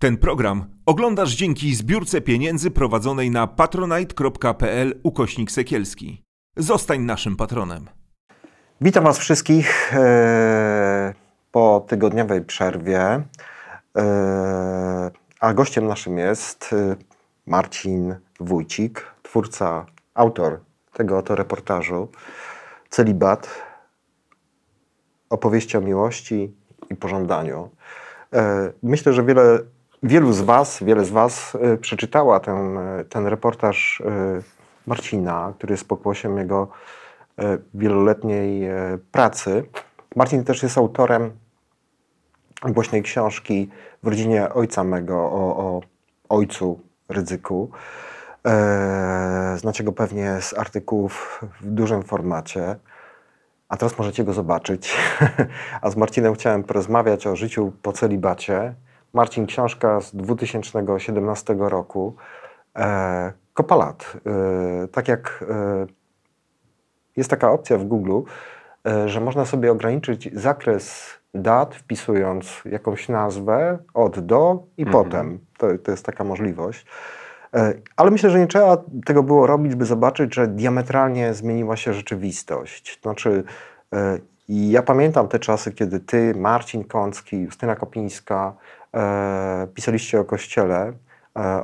Ten program oglądasz dzięki zbiórce pieniędzy prowadzonej na patronite.pl ukośnik sekielski. Zostań naszym patronem. Witam Was wszystkich e, po tygodniowej przerwie. E, a gościem naszym jest e, Marcin Wójcik, twórca, autor tego oto reportażu Celibat, opowieści o miłości i pożądaniu. Myślę, że wiele, wielu z Was, wiele z Was e, przeczytała ten, e, ten reportaż Marcina, który jest pokłosiem jego wieloletniej pracy. Marcin też jest autorem głośnej książki w rodzinie ojca mego o, o ojcu Rydzyku. Znacie go pewnie z artykułów w dużym formacie a teraz możecie go zobaczyć. a z Marcinem chciałem porozmawiać o życiu po celibacie. Marcin, książka z 2017 roku. E, Kopalat. E, tak jak e, jest taka opcja w Google, e, że można sobie ograniczyć zakres dat, wpisując jakąś nazwę od do i -hmm. potem. To, to jest taka możliwość. E, ale myślę, że nie trzeba tego było robić, by zobaczyć, że diametralnie zmieniła się rzeczywistość. Znaczy, e, ja pamiętam te czasy, kiedy ty, Marcin Kącki, Justyna Kopińska e, pisaliście o Kościele,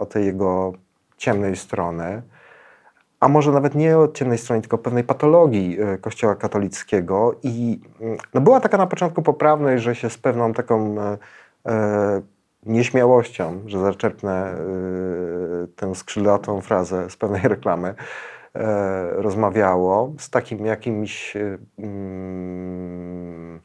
o tej jego ciemnej strony, a może nawet nie o ciemnej stronie, tylko pewnej patologii Kościoła katolickiego. I mm, no była taka na początku poprawność, że się z pewną taką nieśmiałością, że zaczerpnę y, tę skrzydlatą frazę z pewnej reklamy, e, rozmawiało z takim jakimś mm,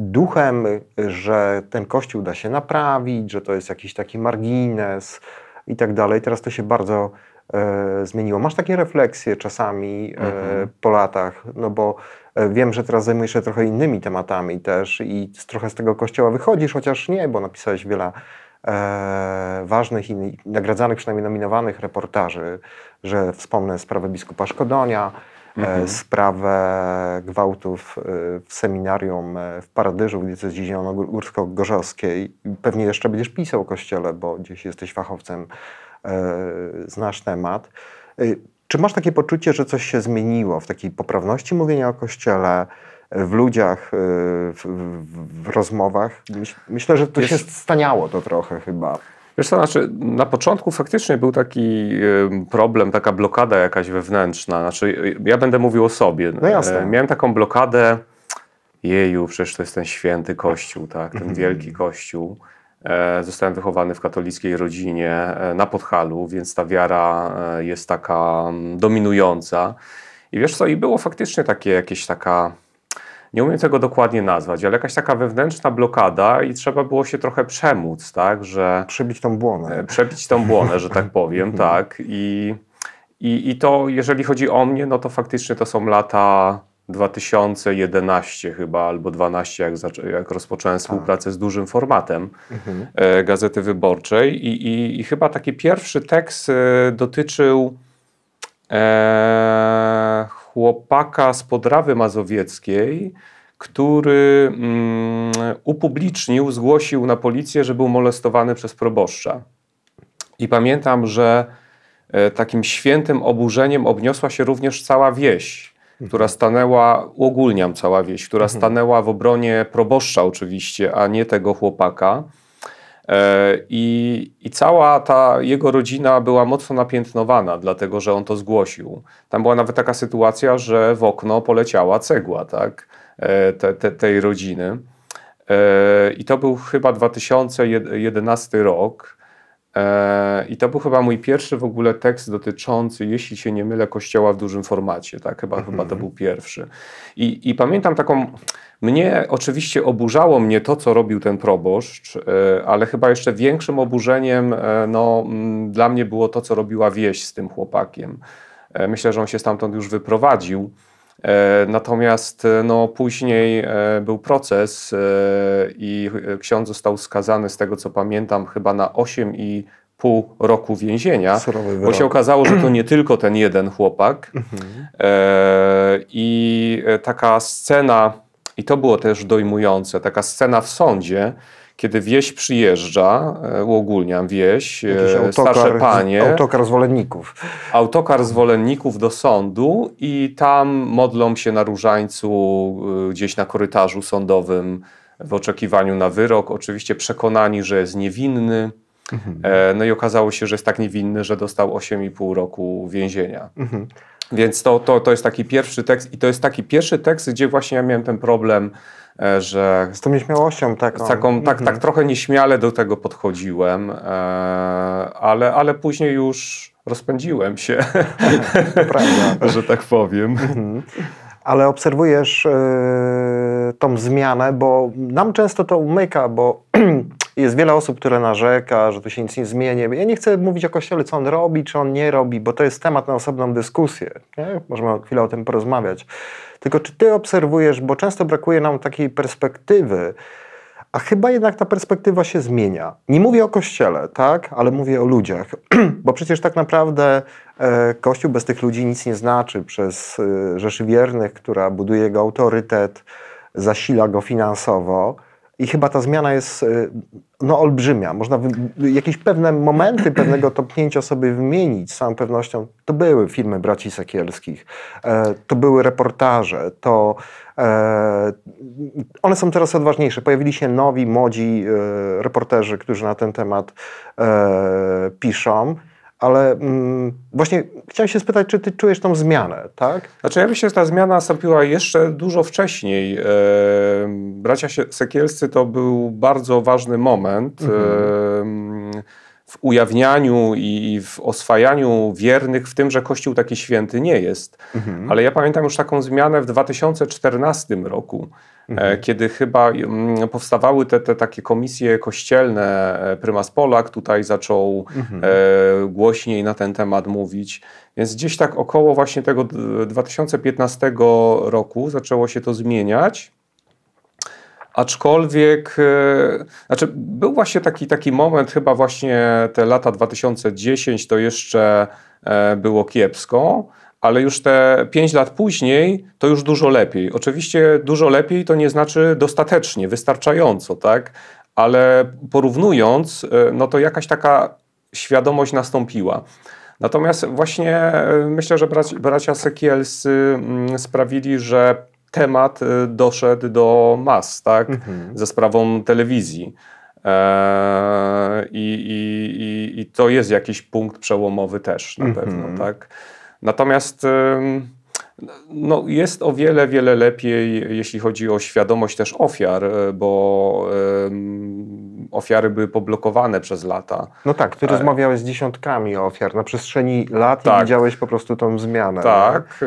duchem, że ten kościół da się naprawić, że to jest jakiś taki margines i tak dalej. Teraz to się bardzo e, zmieniło. Masz takie refleksje czasami e, mhm. po latach, no bo E, wiem, że teraz zajmujesz się trochę innymi tematami też i trochę z tego kościoła wychodzisz, chociaż nie, bo napisałeś wiele e, ważnych i nagradzanych, przynajmniej nominowanych reportaży, że wspomnę sprawę biskupa Szkodonia, mhm. e, sprawę gwałtów e, w seminarium w Paradyżu w diecezji zielono-górsko-gorzowskiej. Pewnie jeszcze będziesz pisał o kościele, bo gdzieś jesteś fachowcem, e, znasz temat. Czy masz takie poczucie, że coś się zmieniło w takiej poprawności mówienia o Kościele, w ludziach, w, w, w rozmowach? Myślę, że to się staniało to trochę chyba. Wiesz co, znaczy na początku faktycznie był taki problem, taka blokada jakaś wewnętrzna. Znaczy ja będę mówił o sobie. No jasne. E, miałem taką blokadę, jeju, przecież to jest ten święty Kościół, tak, ten mhm. wielki Kościół. E, zostałem wychowany w katolickiej rodzinie e, na Podhalu, więc ta wiara jest taka mm, dominująca. I wiesz co, i było faktycznie takie jakieś taka, nie umiem tego dokładnie nazwać, ale jakaś taka wewnętrzna blokada i trzeba było się trochę przemóc, tak, że... Przebić tą błonę. Przebić tą błonę, że tak powiem, tak. I, i, I to, jeżeli chodzi o mnie, no to faktycznie to są lata 2011 chyba, albo 12, jak, jak rozpocząłem tak. współpracę z dużym formatem mhm. E, Gazety Wyborczej I, i, i, chyba taki pierwszy tekst e, dotyczył e, chłopaka z Podrawy Mazowieckiej, który mm, upublicznił, zgłosił na policję, że był molestowany przez proboszcza. I pamiętam, że e, takim świętym oburzeniem obniosła się również cała wieś która stanęła, uogólniam cała wieś, która mhm. stanęła w obronie proboszcza oczywiście, a nie tego chłopaka. E, I, I cała ta jego rodzina była mocno napiętnowana, dlatego że on to zgłosił. Tam była nawet taka sytuacja, że w okno poleciała cegła tak, e, te, te, tej rodziny. E, I to był chyba 2011 rok. E, I to był chyba mój pierwszy w ogóle tekst dotyczący, jeśli się nie mylę, kościoła w dużym formacie. Tak? Chyba, chyba to był pierwszy. I, I pamiętam taką. Mnie oczywiście oburzało mnie to, co robił ten proboszcz, e, ale chyba jeszcze większym oburzeniem e, no, dla mnie było to, co robiła wieś z tym chłopakiem. Myślę, że on się stamtąd już wyprowadził. E, natomiast e, no, później e, był proces i ksiądz został skazany, z tego co pamiętam, chyba na 8,5 roku więzienia, bo się okazało, że to nie tylko ten jeden chłopak. Mhm. I taka scena, i to było też dojmujące, taka scena w sądzie, kiedy wieś przyjeżdża, e, uogólniam wieś, e, starsze panie, autokar zwolenników. autokar zwolenników do sądu i tam modlą się na różańcu e, gdzieś na korytarzu sądowym w oczekiwaniu na wyrok, oczywiście przekonani, że jest niewinny. E, No i okazało się, że jest tak niewinny, że dostał 8,5 roku więzienia. Mhm. Więc to, to, to jest taki pierwszy tekst i to jest taki pierwszy tekst, gdzie właśnie ja miałem ten problem, że Z tą nieśmiałością taką. z taką, tak, Mhm. tak trochę nieśmiale do tego podchodziłem, e, ale, ale później już rozpędziłem się, prawda. że tak powiem. Mhm. Ale obserwujesz e, tą zmianę, bo nam często to umyka, bo jest wiele osób, które narzeka, że tu się nic nie zmieni. Ja nie chcę mówić o Kościele, co on robi, czy on nie robi, bo to jest temat na osobną dyskusję. Nie? Możemy chwilę o tym porozmawiać. Tylko czy ty obserwujesz, bo często brakuje nam takiej perspektywy, a chyba jednak ta perspektywa się zmienia. Nie mówię o kościele, tak, ale mówię o ludziach, bo przecież tak naprawdę e, kościół bez tych ludzi nic nie znaczy. Przez e, Rzeszy Wiernych, która buduje jego autorytet, zasila go finansowo. I chyba ta zmiana jest e, no, olbrzymia. Można wy- jakieś pewne momenty pewnego topnięcia sobie wymienić z całą pewnością. To były filmy braci Sekielskich, e, to były reportaże, to e, one są coraz odważniejsze. Pojawili się nowi, młodzi e, reporterzy, którzy na ten temat e, piszą. Ale mm, właśnie chciałem się spytać, czy ty czujesz tą zmianę, tak? Znaczy ja myślę, że ta zmiana nastąpiła jeszcze dużo wcześniej. E, Bracia Sekielscy to był bardzo ważny moment Mhm. e, w ujawnianiu i w oswajaniu wiernych w tym, że Kościół taki święty nie jest. Mhm. Ale ja pamiętam już taką zmianę w 2014 roku, Mhm. e, kiedy chyba mm, powstawały te, te takie komisje kościelne. E, Prymas Polak tutaj zaczął Mhm. e, głośniej na ten temat mówić. Więc gdzieś tak około właśnie tego d- 2015 roku zaczęło się to zmieniać. Aczkolwiek, e, znaczy był właśnie taki, taki moment, chyba właśnie te lata 2010 to jeszcze e, było kiepsko, ale już te 5 lat później to już dużo lepiej. Oczywiście dużo lepiej to nie znaczy dostatecznie, wystarczająco, tak? Ale porównując, e, no to jakaś taka świadomość nastąpiła. Natomiast właśnie myślę, że braci, bracia Sekielscy mm, sprawili, że temat e, doszedł do mas, tak? Mhm. Ze sprawą telewizji. E, I, i, i, I to jest jakiś punkt przełomowy też na Mhm. pewno, tak? Natomiast no, jest o wiele, wiele lepiej, jeśli chodzi o świadomość też ofiar, e, bo ofiary były poblokowane przez lata. No tak, ty E. rozmawiałeś z dziesiątkami ofiar na przestrzeni lat i Tak. widziałeś po prostu tą zmianę. Tak. e,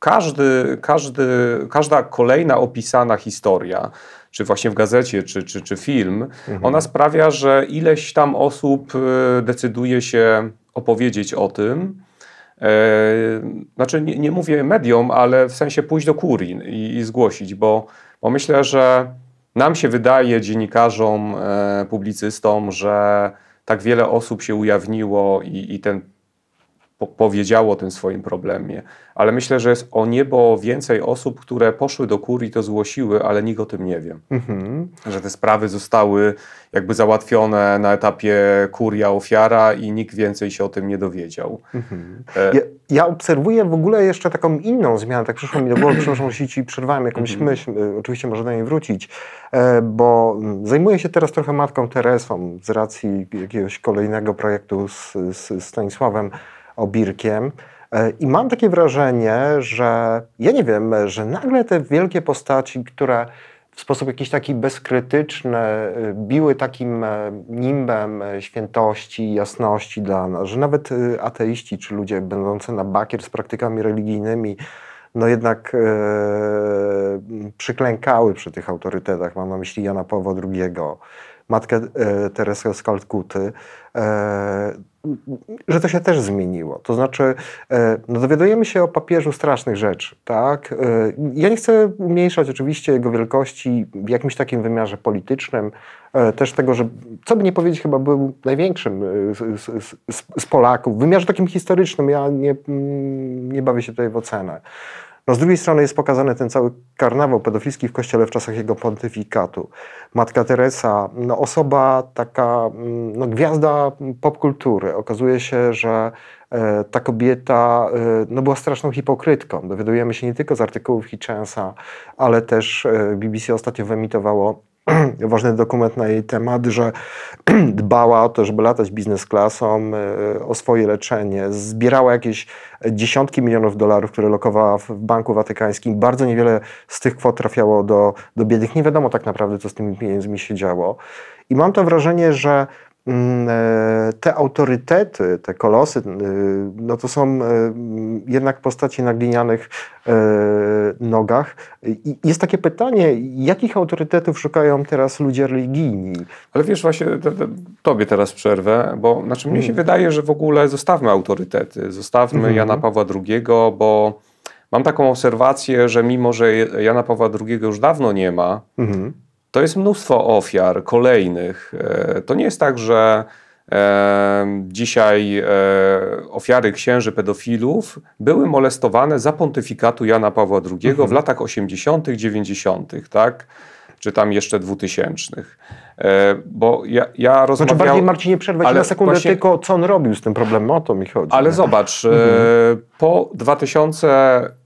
Każdy, każdy, każda kolejna opisana historia, czy właśnie w gazecie, czy, czy, czy film, Mhm. ona sprawia, że ileś tam osób e, decyduje się opowiedzieć o tym. E, Znaczy, nie, nie mówię mediom, ale w sensie pójść do kurii i, i zgłosić, bo, bo myślę, że nam się wydaje, dziennikarzom, e, publicystom, że tak wiele osób się ujawniło i, i ten po, powiedziało o tym swoim problemie. Ale myślę, że jest o niebo więcej osób, które poszły do kurii i to zgłosiły, ale nikt o tym nie wie. Mhm. Że te sprawy zostały jakby załatwione na etapie kuria ofiara i nikt więcej się o tym nie dowiedział. Mhm. E, Ja, ja obserwuję w ogóle jeszcze taką inną zmianę, tak przyszło mi do głowy, przepraszam, jeśli ci przerwałem jakąś Mhm. myśl, y, oczywiście może do niej wrócić, e, bo mm, zajmuję się teraz trochę Matką Teresą z racji jakiegoś kolejnego projektu z, z Stanisławem Obirkiem e, i mam takie wrażenie, że ja nie wiem, że nagle te wielkie postaci, które w sposób jakiś taki bezkrytyczny y, biły takim e, nimbem e, świętości, jasności dla nas, że nawet ateiści czy ludzie będący na bakier z praktykami religijnymi, no jednak e, przyklękały przy tych autorytetach. Mam na myśli Jana Pawła II, matkę e, Teresę z Kalkuty, e, że to się też zmieniło. To znaczy, e, no dowiadujemy się o papieżu strasznych rzeczy, tak? E, Ja nie chcę umniejszać oczywiście jego wielkości w jakimś takim wymiarze politycznym, e, też tego, że, co by nie powiedzieć, chyba był największym z, z, z, z Polaków. W wymiarze takim historycznym ja nie, mm, nie bawię się tutaj w ocenę. No z drugiej strony jest pokazany ten cały karnawał pedofilski w kościele w czasach jego pontyfikatu. Matka Teresa, no osoba taka, mm, no gwiazda popkultury. Okazuje się, że e, ta kobieta e, no była straszną hipokrytką. Dowiadujemy się nie tylko z artykułów Hitchensa, ale też e, BBC ostatnio wyemitowało ważny dokument na jej temat, że dbała o to, żeby latać biznes klasą, e, o swoje leczenie, zbierała jakieś dziesiątki milionów dolarów, które lokowała w Banku Watykańskim. Bardzo niewiele z tych kwot trafiało do, do biednych. Nie wiadomo tak naprawdę, co z tymi pieniędzmi się działo. I mam to wrażenie, że te autorytety, te kolosy, e, no to są jednak postaci na glinianych nogach. I jest takie pytanie, jakich autorytetów szukają teraz ludzie religijni? Ale wiesz, właśnie to, to, tobie teraz przerwę, bo znaczy mnie się hmm. wydaje, że w ogóle zostawmy autorytety, zostawmy mhm. Jana Pawła II, bo mam taką obserwację, że mimo, że Jana Pawła II już dawno nie ma, mhm. To jest mnóstwo ofiar kolejnych. E, to nie jest tak, że Dzisiaj e, ofiary księży pedofilów były molestowane za pontyfikatu Jana Pawła II mhm. w latach 80., 90., tak? czy tam jeszcze 2000. E, bo ja, ja rozmawiałem... Znaczy bardziej Marcinie przerwać ale na sekundę właśnie... tylko, co on robił z tym problemem, o to mi chodzi. Ale nie? zobacz, e, mhm. po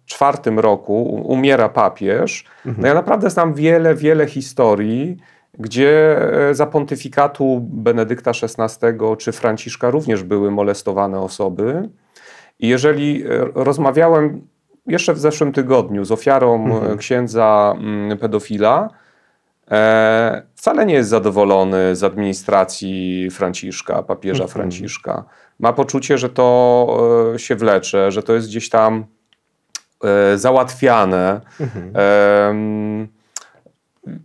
2004 roku umiera papież. Mhm. No ja naprawdę znam wiele, wiele historii, gdzie e, za pontyfikatu Benedykta XVI czy Franciszka również były molestowane osoby. I jeżeli e, rozmawiałem jeszcze w zeszłym tygodniu z ofiarą e, mhm. księdza mm, pedofila, e, wcale nie jest zadowolony z administracji Franciszka, papieża mhm. Franciszka. Ma poczucie, że to się wlecze, że to jest gdzieś tam e, załatwiane. Mhm. E,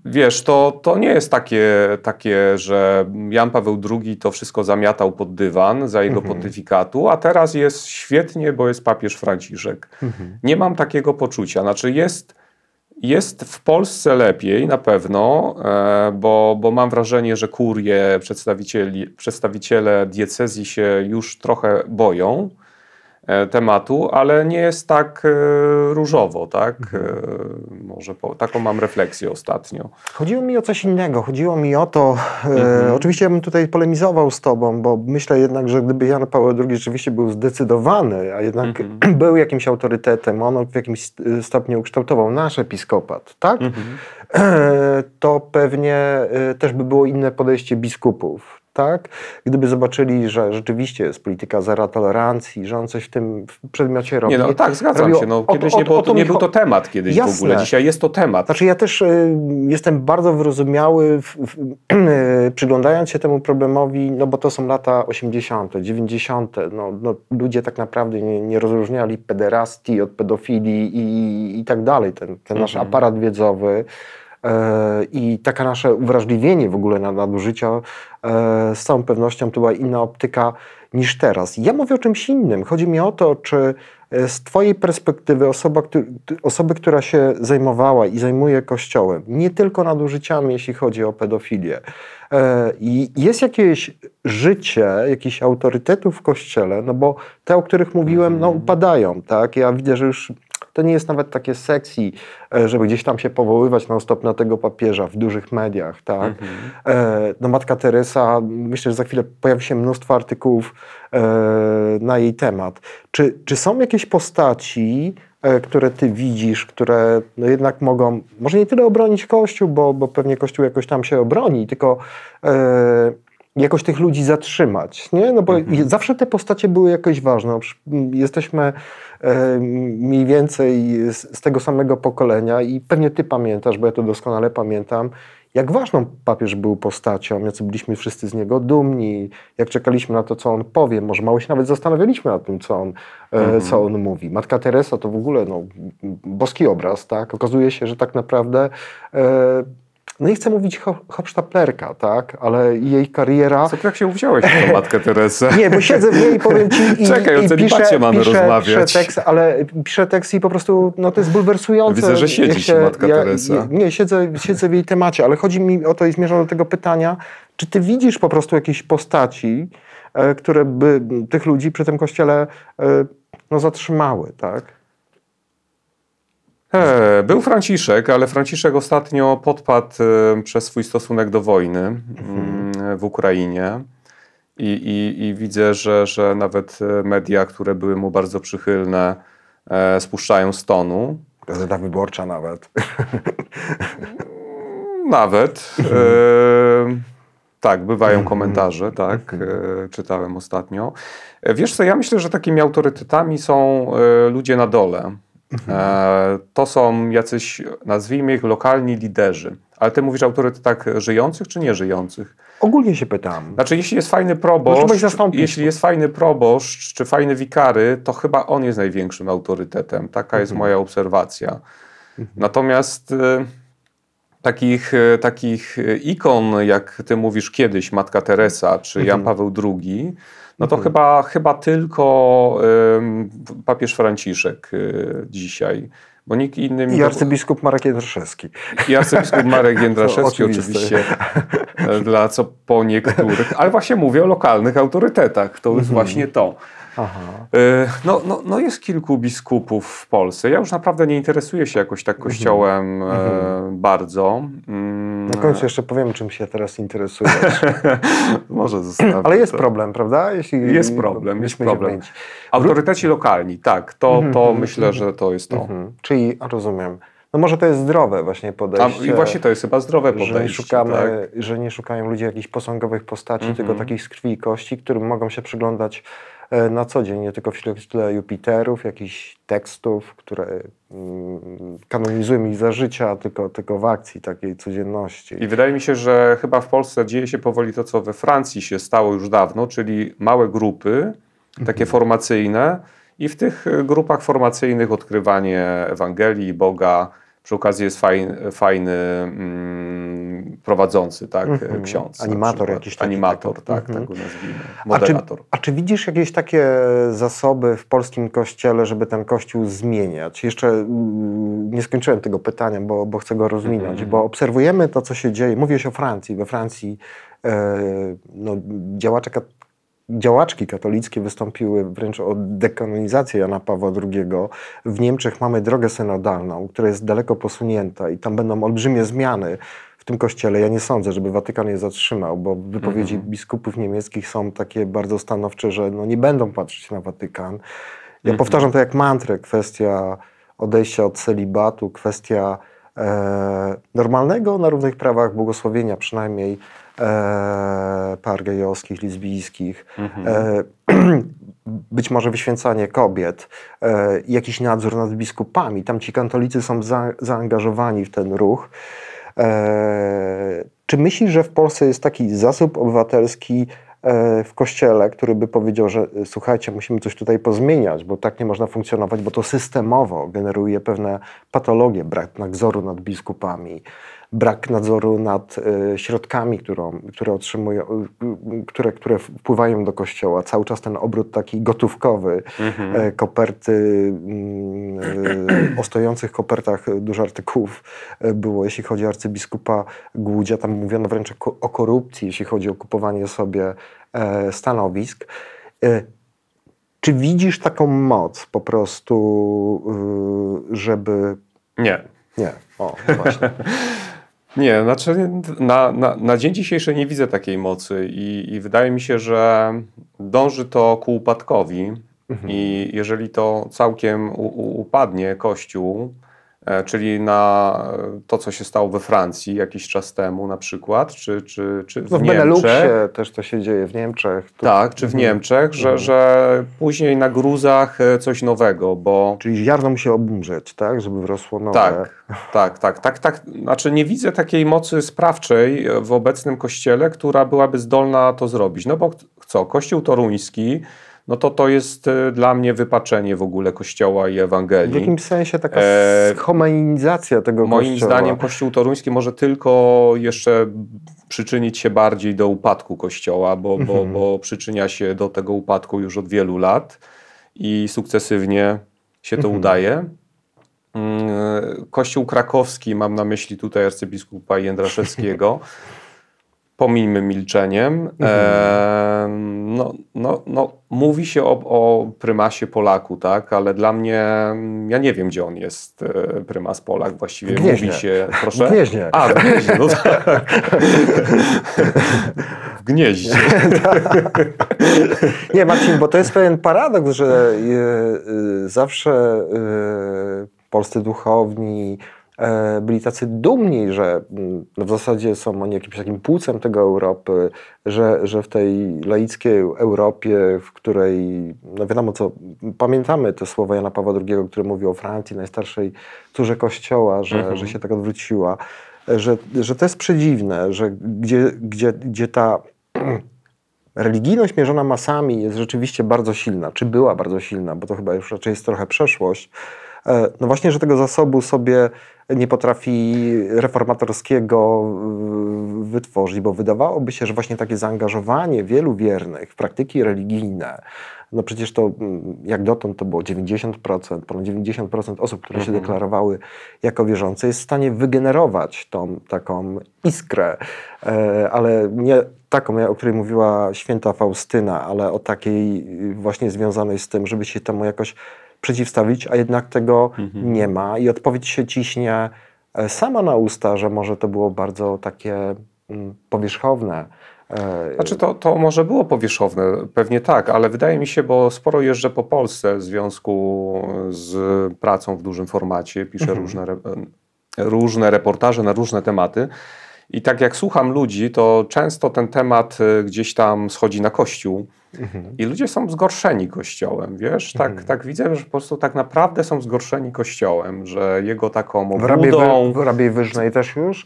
Wiesz, to, to nie jest takie, takie, że Jan Paweł II to wszystko zamiatał pod dywan za jego mhm. pontyfikatu, a teraz jest świetnie, bo jest papież Franciszek. Mhm. Nie mam takiego poczucia. Znaczy jest, jest w Polsce lepiej na pewno, e, bo, bo mam wrażenie, że kurie, przedstawiciele diecezji się już trochę boją. E, tematu, ale nie jest tak e, różowo, tak? Mhm. E, może po, taką mam refleksję ostatnio. Chodziło mi o coś innego. Chodziło mi o to, mhm. oczywiście ja bym tutaj polemizował z tobą, bo myślę jednak, że gdyby Jan Paweł II rzeczywiście był zdecydowany, a jednak mhm. był jakimś autorytetem, on w jakimś stopniu ukształtował nasz episkopat, tak? Mhm. To pewnie też by było inne podejście biskupów tak? Gdyby zobaczyli, że rzeczywiście jest polityka zera tolerancji, że on coś w tym przedmiocie robi. Nie, no tak, zgadzam się. No, kiedyś nie, było, to, nie był to temat kiedyś Jasne. w ogóle, dzisiaj jest to temat. Znaczy ja też y, jestem bardzo wyrozumiały, w, w, y, przyglądając się temu problemowi, no bo to są lata 80., 90., no, no ludzie tak naprawdę nie, nie rozróżniali pederastii od pedofilii i, i tak dalej. Ten, ten nasz mhm. aparat wiedzowy I taka nasze uwrażliwienie w ogóle na nadużycia e, z całą pewnością to była inna optyka niż teraz. Ja mówię o czymś innym. Chodzi mi o to, czy e, z Twojej perspektywy osoba, osoby, która się zajmowała i zajmuje Kościołem, nie tylko nadużyciami, jeśli chodzi o pedofilię, i jest jakieś życie, jakichś autorytetów w Kościele, no bo te, o których mówiłem, no mhm. upadają, tak? Ja widzę, że już to nie jest nawet takie sexy, e, żeby gdzieś tam się powoływać na stop na tego papieża w dużych mediach, tak? Mhm. E, no Matka Teresa, myślę, że za chwilę pojawi się mnóstwo artykułów e, na jej temat. Czy, czy są jakieś postaci, które ty widzisz, które no jednak mogą, może nie tyle obronić Kościół, bo, bo pewnie Kościół jakoś tam się obroni, tylko jakoś tych ludzi zatrzymać, nie? No bo mhm. zawsze te postacie były jakoś ważne. Jesteśmy e, mniej więcej z, z, tego samego pokolenia i pewnie ty pamiętasz, bo ja to doskonale pamiętam, jak ważną papież był postacią, jacy byliśmy wszyscy z niego dumni, jak czekaliśmy na to, co on powie, może mało się nawet zastanawialiśmy nad tym, co on, e, mhm. co on mówi. Matka Teresa to w ogóle no, boski obraz, tak? Okazuje się, że tak naprawdę e, no nie chcę mówić ho, hopsztaplerka, tak, ale jej kariera... Co jak się uwziąłeś na matkę Teresę? Nie, bo siedzę w niej i powiem ci i, Czekaj, i o piszę, mamy piszę, rozmawiać. Piszę tekst, ale piszę tekst i po prostu, no to jest bulwersujące. Widzę, że siedzi się, matka ja, Teresa. Nie, siedzę, siedzę w jej temacie, ale chodzi mi o to i zmierzam do tego pytania, czy ty widzisz po prostu jakieś postaci, e, które by tych ludzi przy tym kościele e, no, zatrzymały, tak? E, Był Franciszek, ale Franciszek ostatnio podpadł e, przez swój stosunek do wojny mm, w Ukrainie. I, i, I widzę, że, że nawet e, media, które były mu bardzo przychylne, spuszczają z tonu. Gazeta Wyborcza nawet. Nawet. E, tak, bywają komentarze, tak, e, czytałem ostatnio. Wiesz co, ja myślę, że takimi autorytetami są ludzie na dole. E, to są jacyś, nazwijmy ich, lokalni liderzy. Ale ty mówisz o autorytetach żyjących czy nieżyjących? Ogólnie się pytam. Znaczy, jeśli jest fajny proboszcz, jeśli jest fajny proboszcz czy fajny wikary, to chyba on jest największym autorytetem. Taka jest moja obserwacja. Natomiast e, takich, e, takich e, ikon, jak ty mówisz kiedyś, Matka Teresa czy Jan Paweł II, no to chyba, chyba tylko em, papież Franciszek e, dzisiaj. Bo nikt inny I arcybiskup Marek Jędraszewski. i arcybiskup Marek Jędraszewski oczywiście, e, dla co po niektórych, ale właśnie mówię o lokalnych autorytetach, to jest właśnie to. Aha. E, No, no, no jest kilku biskupów w Polsce. Ja już naprawdę nie interesuję się jakoś tak kościołem e, bardzo. Mm, Na końcu jeszcze powiem, czym się teraz interesujesz. Może zostawię Ale jest to. problem, prawda? Jeśli Jest problem, jest problem. Autoryteci lokalni, tak, to, to myślę, że to jest to. Mhm. Czyli, a rozumiem, no może to jest zdrowe właśnie A, podejście. I właśnie to jest chyba zdrowe że nie, podejście. szukamy, tak? że nie szukają ludzie jakichś posągowych postaci, Mhm. tylko takich z krwi i kości, którym mogą się przyglądać na co dzień, nie tylko w świetle Jupiterów, jakichś tekstów, które mm, kanonizują ich za życia, tylko, tylko w akcji takiej codzienności. I wydaje mi się, że chyba w Polsce dzieje się powoli to, co we Francji się stało już dawno, czyli małe grupy, takie formacyjne, i w tych y, grupach formacyjnych odkrywanie Ewangelii, Boga. Przy okazji jest fajny, fajny mm, prowadzący, tak, Mhm. ksiądz. Animator jakiś taki, Animator, taki. tak, Mhm. tak go nazwijmy. A czy, Moderator. a czy widzisz jakieś takie zasoby w polskim kościele, żeby ten kościół zmieniać? Jeszcze mm, nie skończyłem tego pytania, bo, bo chcę go rozwinąć, Mhm. bo obserwujemy to, co się dzieje. Mówię o Francji. We Francji e, no, działacze, kat- działaczki katolickie wystąpiły wręcz o dekanonizację Jana Pawła II. W Niemczech mamy drogę synodalną, która jest daleko posunięta i tam będą olbrzymie zmiany w tym kościele. Ja nie sądzę, żeby Watykan je zatrzymał, bo wypowiedzi Mhm. biskupów niemieckich są takie bardzo stanowcze, że no nie będą patrzeć na Watykan. Ja Mhm. powtarzam to jak mantrę, kwestia odejścia od celibatu, kwestia e, normalnego na równych prawach błogosławienia, przynajmniej e, par gejowskich, lesbijskich, Mhm. e, być może wyświęcanie kobiet, e, jakiś nadzór nad biskupami. Tam ci katolicy są za, zaangażowani w ten ruch. E, czy myślisz, że w Polsce jest taki zasób obywatelski e, w kościele, który by powiedział, że e, słuchajcie, musimy coś tutaj pozmieniać, bo tak nie można funkcjonować, bo to systemowo generuje pewne patologie, brak nadzoru nad biskupami, brak nadzoru nad e, środkami, którą, które otrzymują, e, które, które wpływają do kościoła. Cały czas ten obrót taki gotówkowy, Mhm. e, koperty, mm, o stojących kopertach dużo artykułów e, było, jeśli chodzi o arcybiskupa Głudzia, tam mówiono wręcz o ko- o korupcji, jeśli chodzi o kupowanie sobie e, stanowisk. Czy widzisz taką moc po prostu, y, żeby... Nie. Nie, o, właśnie. Nie, znaczy na, na, na dzień dzisiejszy nie widzę takiej mocy i, i wydaje mi się, że dąży to ku upadkowi. I jeżeli to całkiem u, u, upadnie Kościół, czyli na e, to, co się stało we Francji jakiś czas temu na przykład, czy, czy, czy w, No w Niemczech, Beneluxie też to się dzieje, w Niemczech. Tu, tak, czy w Niemczech, że, Mhm. że później na gruzach e, coś nowego, bo Czyli ziarno musi obumrzeć, tak, żeby wrosło nowe. Tak, tak, tak, tak, tak. Znaczy nie widzę takiej mocy sprawczej w obecnym kościele, która byłaby zdolna to zrobić. No bo co, kościół toruński, no to to jest e, dla mnie wypaczenie w ogóle kościoła i W Ewangelii. jakimś sensie taka E, homogenizacja tego Moim kościoła. zdaniem kościół toruński może tylko jeszcze przyczynić się bardziej do upadku kościoła, bo, bo, Mhm. bo przyczynia się do tego upadku już od wielu lat i sukcesywnie się to Mhm. udaje. Mm, Kościół krakowski, mam na myśli tutaj arcybiskupa Jędraszewskiego, pomińmy milczeniem. Mhm. E, no, no, no, mówi się o, o prymasie Polaku, tak, ale dla mnie, ja nie wiem, gdzie on jest, e, prymas Polak. Właściwie W Gnieźnie. mówi się, proszę? W Gnieźnie. A, w Gnieźnie, no tak. W Gnieździe. Nie, Marcin, bo to jest pewien paradoks, że y, y, zawsze polscy duchowni e, byli tacy dumni, że mm, no w zasadzie są oni jakimś takim płucem tego Europy, że, że w tej laickiej Europie, w której, no wiadomo co, pamiętamy te słowa Jana Pawła II, który mówił o Francji, najstarszej córze Kościoła, że, Mhm. że się tak odwróciła, że, że to jest przedziwne, że gdzie, gdzie, gdzie ta religijność mierzona masami jest rzeczywiście bardzo silna, czy była bardzo silna, bo to chyba już raczej jest trochę przeszłość. E, No właśnie, że tego zasobu sobie nie potrafi reformatorskiego wytworzyć, bo wydawałoby się, że właśnie takie zaangażowanie wielu wiernych w praktyki religijne, no przecież to mm, jak dotąd to było 90%, ponad 90% osób, które się Mhm. deklarowały jako wierzące, jest w stanie wygenerować tą taką iskrę, e, ale nie taką, o której mówiła święta Faustyna, ale o takiej właśnie związanej z tym, żeby się temu jakoś przeciwstawić, a jednak tego Mhm. nie ma i odpowiedź się ciśnie e, sama na usta, że może to było bardzo takie mm, powierzchowne. E, Znaczy to, to może było powierzchowne, pewnie tak, ale wydaje mi się, bo sporo jeżdżę po Polsce w związku z pracą w dużym formacie, piszę Mhm. różne, re, różne reportaże na różne tematy i tak jak słucham ludzi, to często ten temat y, gdzieś tam schodzi na kościół mhm. i ludzie są zgorszeni kościołem, wiesz? Tak, Mhm. tak widzę, że po prostu tak naprawdę są zgorszeni kościołem, że jego taką W Rabiej, obłudą... w Rabiej Wyżnej też już?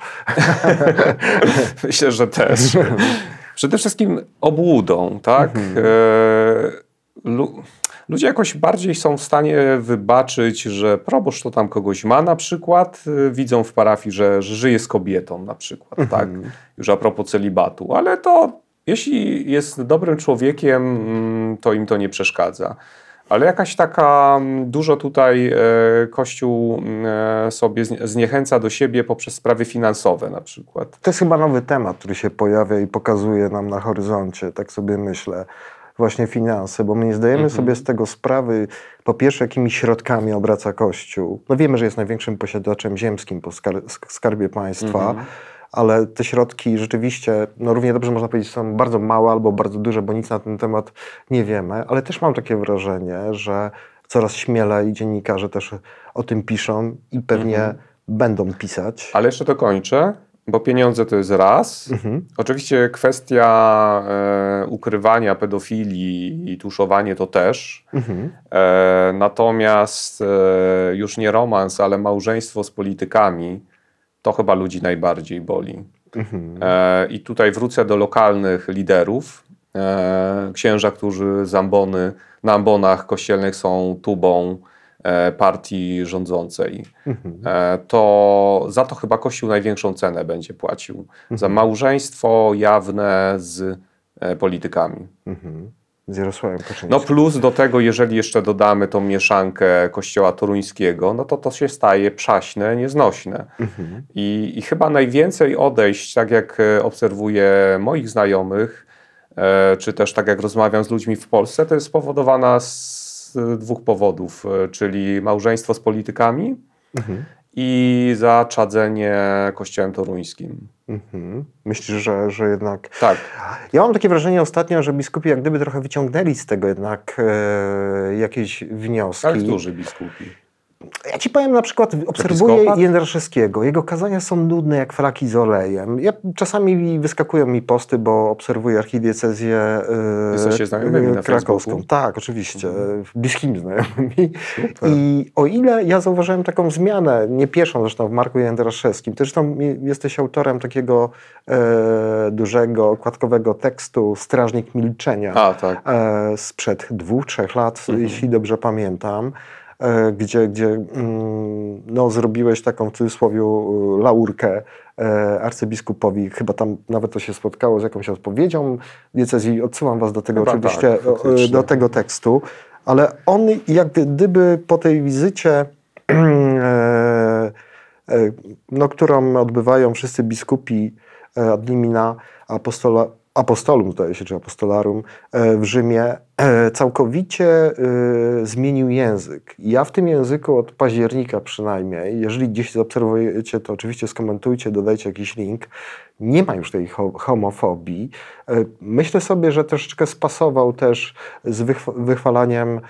Myślę, że też. Przede wszystkim obłudą, tak? Mhm. E, lu, ludzie jakoś bardziej są w stanie wybaczyć, że proboszcz to tam kogoś ma na przykład, e, widzą w parafii, że, że żyje z kobietą na przykład, tak? Mhm. Już a propos celibatu, ale to jeśli jest dobrym człowiekiem, mm, to im to nie przeszkadza. Ale jakaś taka mm, dużo tutaj e, Kościół mm, e, sobie znie- zniechęca do siebie poprzez sprawy finansowe na przykład. To jest chyba nowy temat, który się pojawia i pokazuje nam na horyzoncie, tak sobie myślę. Właśnie finanse, bo my nie zdajemy Mhm. sobie z tego sprawy, po pierwsze, jakimi środkami obraca Kościół. No wiemy, że jest największym posiadaczem ziemskim po skar skarbie państwa, Mhm. ale te środki rzeczywiście, no równie dobrze można powiedzieć, są bardzo małe albo bardzo duże, bo nic na ten temat nie wiemy, ale też mam takie wrażenie, że coraz śmielej dziennikarze też o tym piszą i pewnie Mhm. będą pisać. Ale jeszcze to kończę, bo pieniądze to jest raz. Mhm. Oczywiście kwestia e, ukrywania pedofilii i tuszowanie to też. Mhm. E, natomiast e, już nie romans, ale małżeństwo z politykami to chyba ludzi najbardziej boli. Mhm. E, I tutaj wrócę do lokalnych liderów. E, księża, którzy z ambony, na ambonach kościelnych są tubą partii rządzącej. Mhm. E, to za to chyba Kościół największą cenę będzie płacił. Za małżeństwo jawne z e, politykami. Mhm. Z Jarosławem Kaczyńskim. No plus do tego, jeżeli jeszcze dodamy tą mieszankę kościoła toruńskiego, no to to się staje przaśne, nieznośne. Mhm. I, I chyba najwięcej odejść, tak jak e, obserwuję moich znajomych, e, czy też tak jak rozmawiam z ludźmi w Polsce, to jest spowodowana z e, dwóch powodów, e, czyli małżeństwo z politykami Mhm. i zaczadzenie kościołem toruńskim. Mhm. Myślisz, że, że jednak. Tak, Ja mam takie wrażenie ostatnio, że biskupi jak gdyby trochę wyciągnęli z tego jednak e, jakieś wnioski. ale którzy biskupi? Ja ci powiem na przykład, obserwuję Episkopat? Jędraszewskiego. Jego kazania są nudne jak flaki z olejem. Ja, czasami wyskakują mi posty, bo obserwuję archidiecezję e, na krakowską. Tak, oczywiście. Mhm. Bliskimi znajomymi. Super. I o ile ja zauważyłem taką zmianę, nie pierwszą zresztą w Marku Jędraszewskim, ty zresztą jesteś autorem takiego e, dużego, okładkowego tekstu Strażnik Milczenia A, tak. e, sprzed dwóch, trzech lat, Mhm. jeśli dobrze pamiętam, e, gdzie, gdzie mm, no, zrobiłeś taką w cudzysłowie e, laurkę e, arcybiskupowi. Chyba tam nawet to się spotkało z jakąś odpowiedzią diecezji. Odsyłam was do tego Chyba oczywiście, tak, e, do tego tekstu. Ale on jak gdyby po tej wizycie e, e, no, którą odbywają wszyscy biskupi e, ad limina apostola, apostolum, zdaje się, czy apostolarum e, w Rzymie, e, całkowicie e, zmienił język. Ja w tym języku od października przynajmniej, jeżeli gdzieś zaobserwujecie, to oczywiście skomentujcie, dodajcie jakiś link, nie ma już tej homofobii. Myślę sobie, że troszeczkę spasował też z wychwalaniem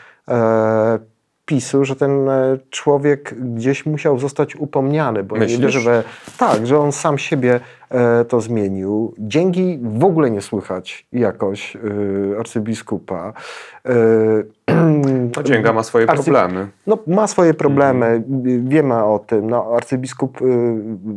PiSu, że ten człowiek gdzieś musiał zostać upomniany, bo Myślisz? nie wierzę, że tak, że on sam siebie to zmienił. Dzięki w ogóle nie słychać jakoś e, arcybiskupa. No, Dzięga ma swoje Arcy... problemy. No, ma swoje problemy, mhm. wiemy o tym. No, arcybiskup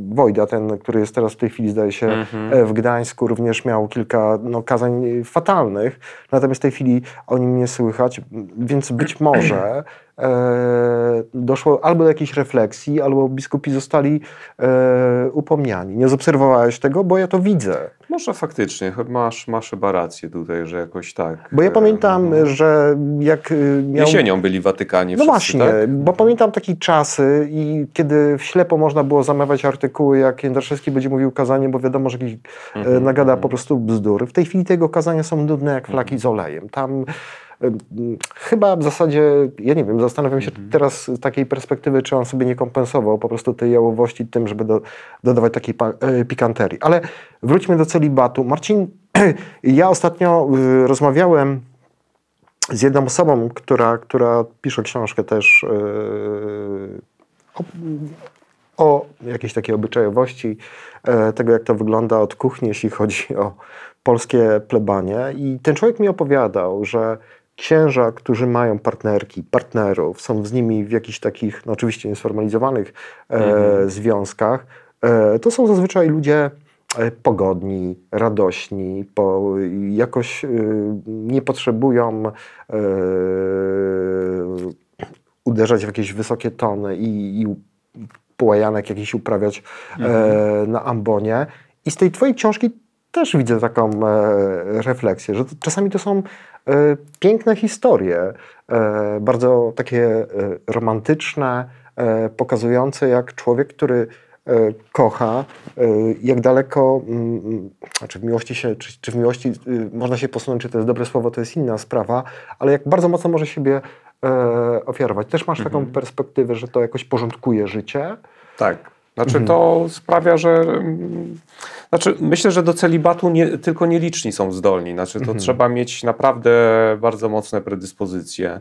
Wojda, ten, który jest teraz w tej chwili, zdaje się, mhm. w Gdańsku, również miał kilka no, kazań fatalnych, natomiast w tej chwili o nim nie słychać, więc być może e, doszło albo do jakiejś refleksji, albo biskupi zostali e, upomniani. Nie tego, bo ja to widzę. Może faktycznie, masz, masz chyba rację tutaj, że jakoś tak. Bo ja pamiętam, no. że jak y, miał... Jesienią byli Watykanie No wszyscy, właśnie, tak? bo pamiętam takie czasy i kiedy w ślepo można było zamawiać artykuły, jak Jędraszewski będzie mówił kazanie, bo wiadomo, że jakiś mm -hmm. nagada po prostu bzdur. W tej chwili tego kazania są nudne jak flaki mm -hmm. z olejem. Tam Chyba w zasadzie, ja nie wiem, zastanawiam się mhm. teraz z takiej perspektywy, czy on sobie nie kompensował po prostu tej jałowości tym, żeby do, dodawać takiej e, pikanterii. Ale wróćmy do celibatu. Marcin, ja ostatnio y, rozmawiałem z jedną osobą, która, która pisze książkę też yy, o, o jakiejś takiej obyczajowości e, tego, jak to wygląda od kuchni, jeśli chodzi o polskie plebanie. I ten człowiek mi opowiadał, że księża, którzy mają partnerki, partnerów, są z nimi w jakichś takich, no oczywiście niesformalizowanych e, mhm. związkach, e, to są zazwyczaj ludzie e, pogodni, radośni, po, jakoś e, nie potrzebują e, uderzać w jakieś wysokie tony i, i połajanek jakiś uprawiać mhm. na ambonie. I z tej twojej książki też widzę taką refleksję, że czasami to są E, piękne historie, e, bardzo takie e, romantyczne, pokazujące jak człowiek, który kocha, jak daleko, mm, mm, znaczy w miłości się, czy, czy w miłości y, można się posunąć, czy to jest dobre słowo, to jest inna sprawa, ale jak bardzo mocno może siebie ofiarować. Też masz taką mhm. perspektywę, że to jakoś porządkuje życie. Tak. Znaczy mhm. to sprawia, że mm, znaczy myślę, że do celibatu nie, tylko nieliczni są zdolni. Znaczy to mhm. trzeba mieć naprawdę bardzo mocne predyspozycje.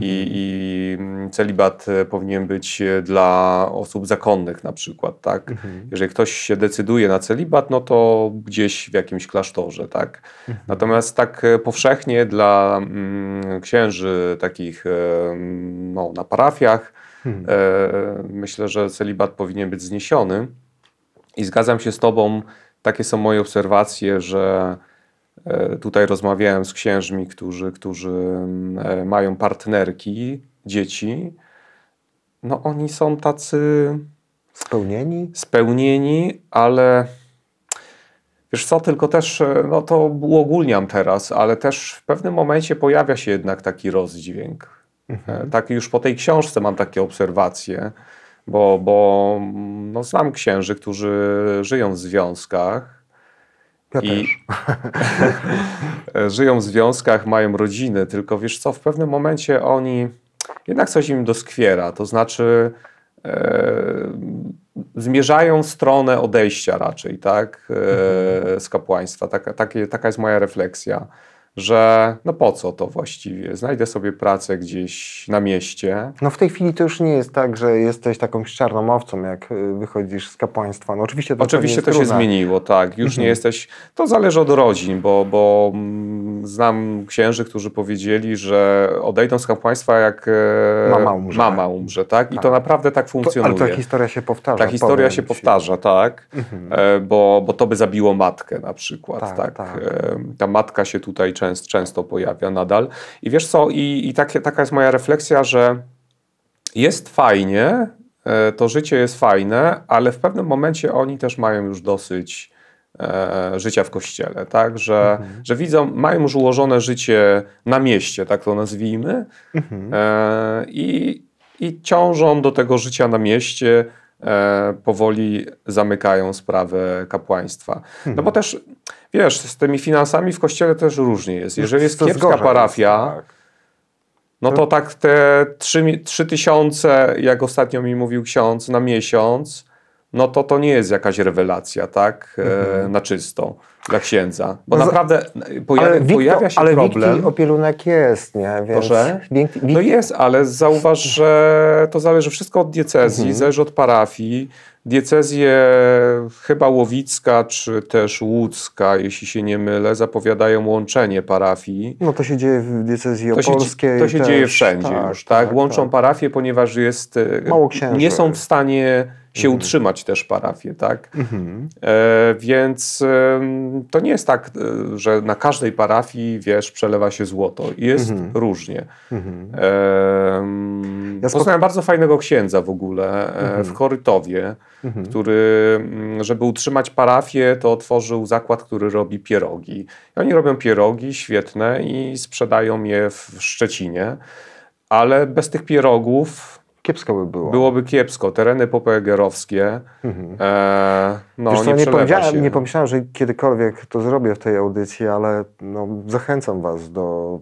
I, mhm. I, celibat e, powinien być e, dla osób zakonnych na przykład, tak? Mhm. Jeżeli ktoś się decyduje na celibat, no to gdzieś w jakimś klasztorze, tak? Mhm. Natomiast tak e, powszechnie dla mm, księży takich no, na parafiach, Hmm. E, myślę, że celibat powinien być zniesiony. I zgadzam się z Tobą, takie są moje obserwacje, że tutaj rozmawiałem z księżmi, którzy, którzy e, mają partnerki, dzieci. No oni są tacy. Spełnieni? Spełnieni, ale. Wiesz co, tylko też, no to uogólniam teraz, ale też w pewnym momencie pojawia się jednak taki rozdźwięk Mhm. Tak już po tej książce mam takie obserwacje, bo, bo no, znam księży, którzy żyją w związkach. Ja i żyją w związkach, mają rodziny, tylko wiesz co, w pewnym momencie oni jednak coś im doskwiera, to znaczy e, zmierzają w stronę odejścia raczej, tak, e, mhm. z kapłaństwa. Taka, takie, taka jest moja refleksja że no po co to właściwie? Znajdę sobie pracę gdzieś na mieście. No w tej chwili to już nie jest tak, że jesteś taką czarną owcą, jak y, wychodzisz z kapłaństwa. No oczywiście to, oczywiście to się zmieniło, tak. Już mhm. nie jesteś. To zależy od rodzin, bo, bo mm, znam księży, którzy powiedzieli, że odejdą z kapłaństwa, jak e, mama umrze. Mama umrze tak? I tak. to naprawdę tak funkcjonuje. To, ale ta historia się powtarza. Ta historia się powtarza, tak. Mhm. E, bo, bo to by zabiło matkę na przykład. Tak, tak. tak. E, ta matka się tutaj często, często pojawia nadal. I wiesz co, i, i takie, taka jest moja refleksja, że jest fajnie, e, to życie jest fajne, ale w pewnym momencie oni też mają już dosyć e, życia w kościele, tak? Że, mhm. że widzą, mają już ułożone życie na mieście, tak to nazwijmy, mhm. e, i, i ciążą do tego życia na mieście powoli zamykają sprawę kapłaństwa. No bo też, wiesz, z tymi finansami w kościele też różnie jest. Jeżeli jest To kiepska parafia, tak. no to tak te trzy mi- trzy tysiące, jak ostatnio mi mówił ksiądz, na miesiąc, no to to nie jest jakaś rewelacja, tak? E, na czysto dla księdza. Bo. No naprawdę pojawia, ale Wiktor, pojawia się ale problem. Wikti opielunek jest, nie? Więc Proszę? Wik, Wik, No jest, ale zauważ, że to zależy wszystko od diecezji, Mhm. zależy od parafii. Diecezje chyba Łowicka czy też Łódzka, jeśli się nie mylę, zapowiadają łączenie parafii. No to się dzieje w diecezji To się, opolskiej. to się też. dzieje wszędzie już, tak? Łączą parafie, ponieważ jest, Mało księży. nie są w stanie się utrzymać też parafie, tak? Mhm. E, więc em, to nie jest tak, e, że na każdej parafii, wiesz, przelewa się złoto. Jest Mhm. różnie. Mhm. Ja Poznałem bardzo fajnego księdza w ogóle e, w Korytowie, Mhm. który, mm, żeby utrzymać parafię, to otworzył zakład, który robi pierogi. I oni robią pierogi świetne i sprzedają je w Szczecinie, ale bez tych pierogów Kiepsko by było. byłoby kiepsko. Tereny popegerowskie, Mhm. e, no Wiesz nie, nie, się. nie pomyślałem, że kiedykolwiek to zrobię w tej audycji, ale no, zachęcam Was do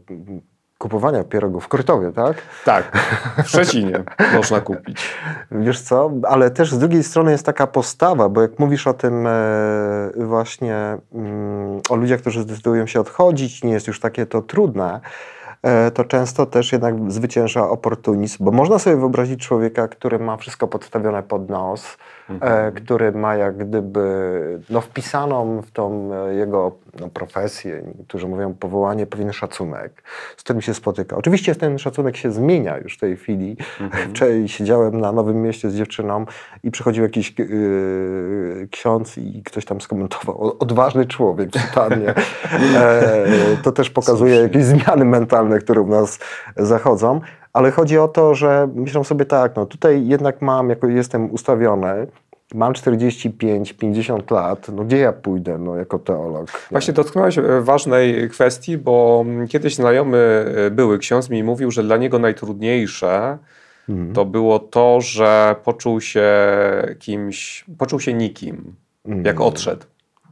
kupowania pierogów w Krytowie, tak? Tak, w Szczecinie można kupić. Wiesz co, ale też z drugiej strony jest taka postawa, bo jak mówisz o tym e, właśnie, mm, o ludziach, którzy zdecydują się odchodzić, nie jest już takie to trudne, to często też jednak zwycięża oportunizm, bo można sobie wyobrazić człowieka, który ma wszystko podstawione pod nos, e, który ma jak gdyby no, wpisaną w tą e, jego no, profesję, niektórzy mówią powołanie, pewien szacunek, z którym się spotyka. Oczywiście ten szacunek się zmienia już w tej chwili. Wczoraj siedziałem na Nowym Mieście z dziewczyną i przychodził jakiś yy, ksiądz i ktoś tam skomentował, "O, odważny człowiek, totalnie. E, to też pokazuje Słusznie. jakieś zmiany mentalne, które u nas zachodzą. Ale chodzi o to, że myślę sobie tak, no tutaj jednak mam, jako jestem ustawiony, mam 45-50 lat, no gdzie ja pójdę, no jako teolog? nie? Właśnie dotknąłeś e, ważnej kwestii, bo mm, kiedyś znajomy e, były ksiądz mi mówił, że dla niego najtrudniejsze Mhm. to było to, że poczuł się kimś, poczuł się nikim, Mhm. jak odszedł.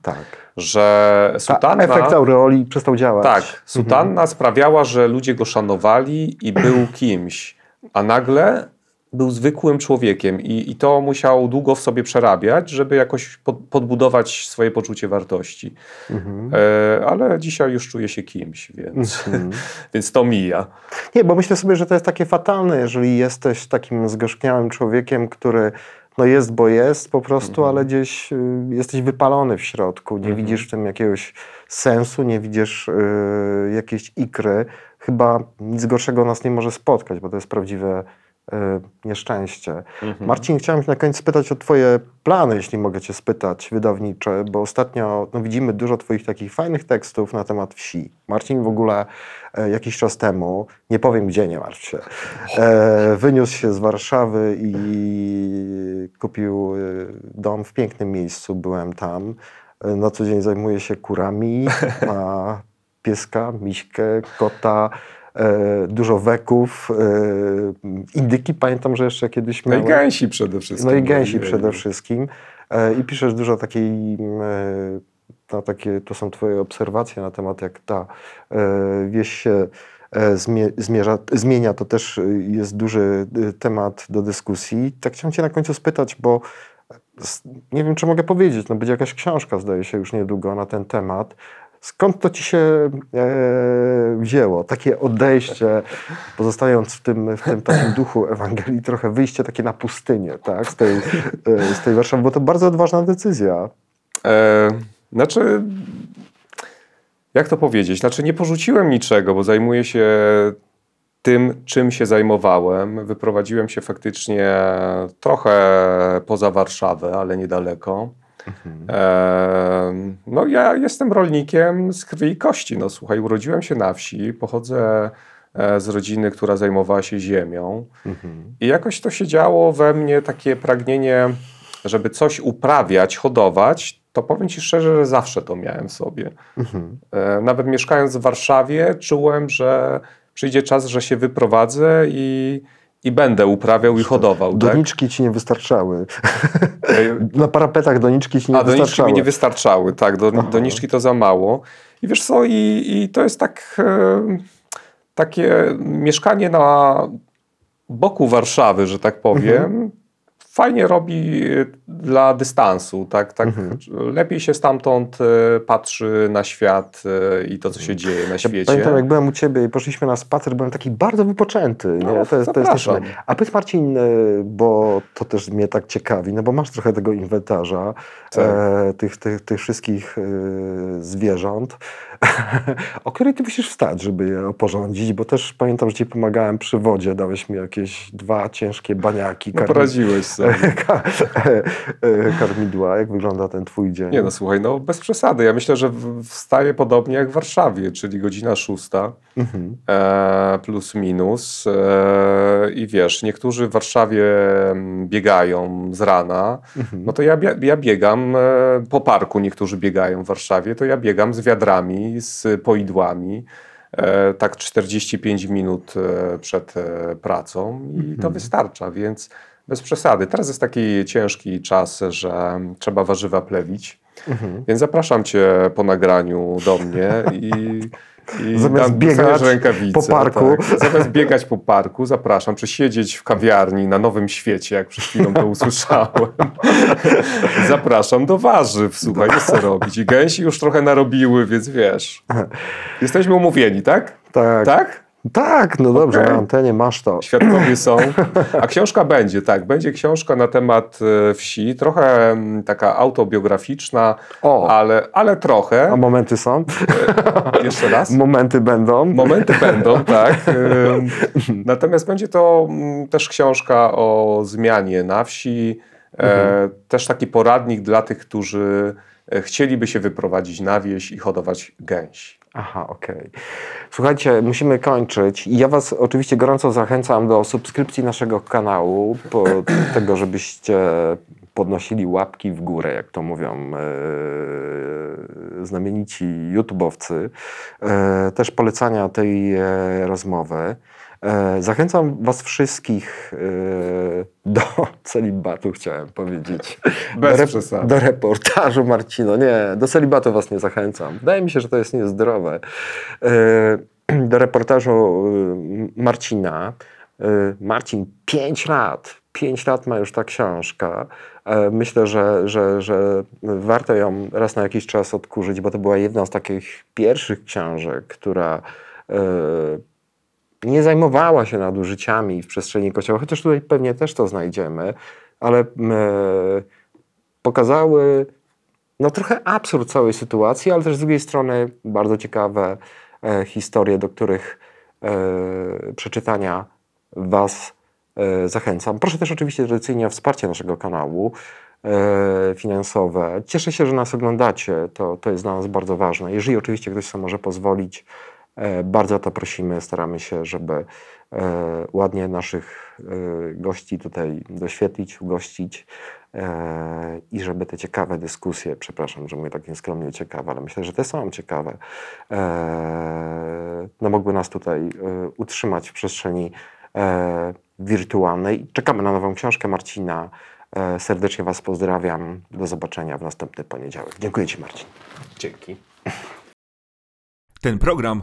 Tak. Że Ta, sutanna, efekt aureoli przestał działać. tak, sutanna sprawiała, że ludzie go szanowali i był kimś, a nagle był zwykłym człowiekiem i, i to musiał długo w sobie przerabiać, żeby jakoś pod, podbudować swoje poczucie wartości. Mhm. E, ale dzisiaj już czuję się kimś, więc, Mhm. więc to mija. Nie, bo myślę sobie, że to jest takie fatalne, jeżeli jesteś takim zgorzkniałym człowiekiem, który no jest, bo jest po prostu, ale gdzieś y, jesteś wypalony w środku, nie widzisz w tym jakiegoś sensu, nie widzisz y, jakiejś ikry. Chyba nic gorszego nas nie może spotkać, bo to jest prawdziwe y, nieszczęście. Marcin, chciałem na koniec spytać o Twoje plany, jeśli mogę Cię spytać, wydawnicze, bo ostatnio no, widzimy dużo Twoich takich fajnych tekstów na temat wsi. Marcin w ogóle e, jakiś czas temu, nie powiem gdzie, nie martw się, e, wyniósł się z Warszawy i kupił e, dom w pięknym miejscu, byłem tam. E, Na co dzień zajmuje się kurami, ma pieska, miśkę, kota, dużo weków, e, indyki. Pamiętam, że jeszcze kiedyś No i miałem. gęsi przede wszystkim. No i gęsi przede wszystkim. E, I piszesz dużo takiej, m, e, no takie, to są twoje obserwacje na temat jak ta e, wieś się e, zmie, zmierza, zmienia, to też e, jest duży e, temat do dyskusji. Tak chciałem cię na końcu spytać, bo nie wiem, czy mogę powiedzieć, no będzie jakaś książka, zdaje się, już niedługo na ten temat. Skąd to ci się e, wzięło? Takie odejście, pozostając w tym, w tym takim duchu Ewangelii, trochę wyjście takie na pustynię, tak? Z tej, e, z tej Warszawy, bo to bardzo odważna decyzja. E, znaczy, jak to powiedzieć? Znaczy, nie porzuciłem niczego, bo zajmuję się tym, czym się zajmowałem. Wyprowadziłem się faktycznie trochę poza Warszawę, ale niedaleko. E, no, ja jestem rolnikiem z krwi i kości. No, słuchaj, urodziłem się na wsi, pochodzę e, z rodziny, która zajmowała się ziemią. I jakoś to się działo we mnie takie pragnienie, żeby coś uprawiać, hodować. To powiem Ci szczerze, że zawsze to miałem w sobie. E, Nawet mieszkając w Warszawie, czułem, że przyjdzie czas, że się wyprowadzę i, i będę uprawiał i hodował. Tak? Doniczki ci nie wystarczały. Na parapetach doniczki ci nie A doniczki wystarczały. mi nie wystarczały, tak, Aha. doniczki to za mało. I wiesz co, i, i to jest tak e, takie mieszkanie na boku Warszawy, że tak powiem. Mhm. Fajnie robi e, dla dystansu, tak, tak Mhm. lepiej się stamtąd e, patrzy na świat e, i to, co się dzieje na Ja świecie. Pamiętam, jak byłem u ciebie i poszliśmy na spacer, byłem taki bardzo wypoczęty. Nie? No, to jest, to jest też- A powiedz Marcin, bo to też mnie tak ciekawi, no bo masz trochę tego inwentarza, Tak. e, tych, tych, tych wszystkich e, zwierząt, o której ty musisz wstać, żeby je oporządzić, bo też pamiętam, że ci pomagałem przy wodzie, dałeś mi jakieś dwa ciężkie baniaki, No, poradziłeś sobie. Ka- karmidła. Jak wygląda ten twój dzień? Nie no, słuchaj, no bez przesady. Ja myślę, że wstaję podobnie jak w Warszawie, czyli godzina szósta. Mhm. e, plus minus. E, I wiesz, niektórzy w Warszawie mm, biegają z rana, Mhm. no to ja, ja biegam e, po parku, niektórzy biegają w Warszawie, to ja biegam z wiadrami, z poidłami. E, tak 45 minut e, przed e, pracą i to Mhm. wystarcza, więc bez przesady. Teraz jest taki ciężki czas, że trzeba warzywa plewić, Mhm. więc zapraszam Cię po nagraniu do mnie i, i Zamiast biegać po parku. Tak. Zamiast biegać po parku, zapraszam, czy siedzieć w kawiarni na Nowym Świecie, jak przed chwilą to usłyszałem. zapraszam do warzyw, słuchaj, jest co robić. I gęsi już trochę narobiły, więc wiesz. Jesteśmy umówieni, tak? Tak. Tak? Tak, no dobrze, Okej. na antenie masz to. Świadkowie są. A książka będzie, tak. Będzie książka na temat e, wsi, trochę mm, taka autobiograficzna, O, ale, ale trochę. a momenty są? Jeszcze raz. Momenty będą? Momenty będą, tak. Natomiast będzie to mm, też książka o zmianie na wsi. E, też taki poradnik dla tych, którzy e, chcieliby się wyprowadzić na wieś i hodować gęsi. Aha, okej. Słuchajcie, musimy kończyć. Ja Was oczywiście gorąco zachęcam do subskrypcji naszego kanału, po tego, żebyście podnosili łapki w górę, jak to mówią e, znamienici YouTubeowcy. E, też polecania tej e, rozmowy. E, zachęcam Was wszystkich e, do celibatu, chciałem powiedzieć. Bez do, przesady. do reportażu Marcino. Nie, do celibatu Was nie zachęcam. Wydaje mi się, że to jest niezdrowe. E, Do reportażu Marcina. Marcin, 5 lat. 5 lat ma już ta książka. Myślę, że, że, że warto ją raz na jakiś czas odkurzyć, bo to była jedna z takich pierwszych książek, która nie zajmowała się nadużyciami w przestrzeni kościoła, chociaż tutaj pewnie też to znajdziemy, ale m, e, pokazały no, trochę absurd całej sytuacji, ale też z drugiej strony bardzo ciekawe e, historie, do których e, przeczytania Was zachęcam. Proszę też oczywiście tradycyjnie o wsparcie naszego kanału finansowe. Cieszę się, że nas oglądacie, to, to jest dla nas bardzo ważne. Jeżeli oczywiście ktoś sobie może pozwolić, bardzo o to prosimy, staramy się, żeby e, ładnie naszych e, gości tutaj doświetlić, ugościć e, i żeby te ciekawe dyskusje, przepraszam, że mówię tak nieskromnie ciekawe, ale myślę, że te są ciekawe, e, no mogły nas tutaj e, utrzymać w przestrzeni e, wirtualnej. Czekamy na nową książkę Marcina. E, serdecznie Was pozdrawiam. Do zobaczenia w następny poniedziałek. Dziękuję Ci, Marcin. Dzięki. Ten program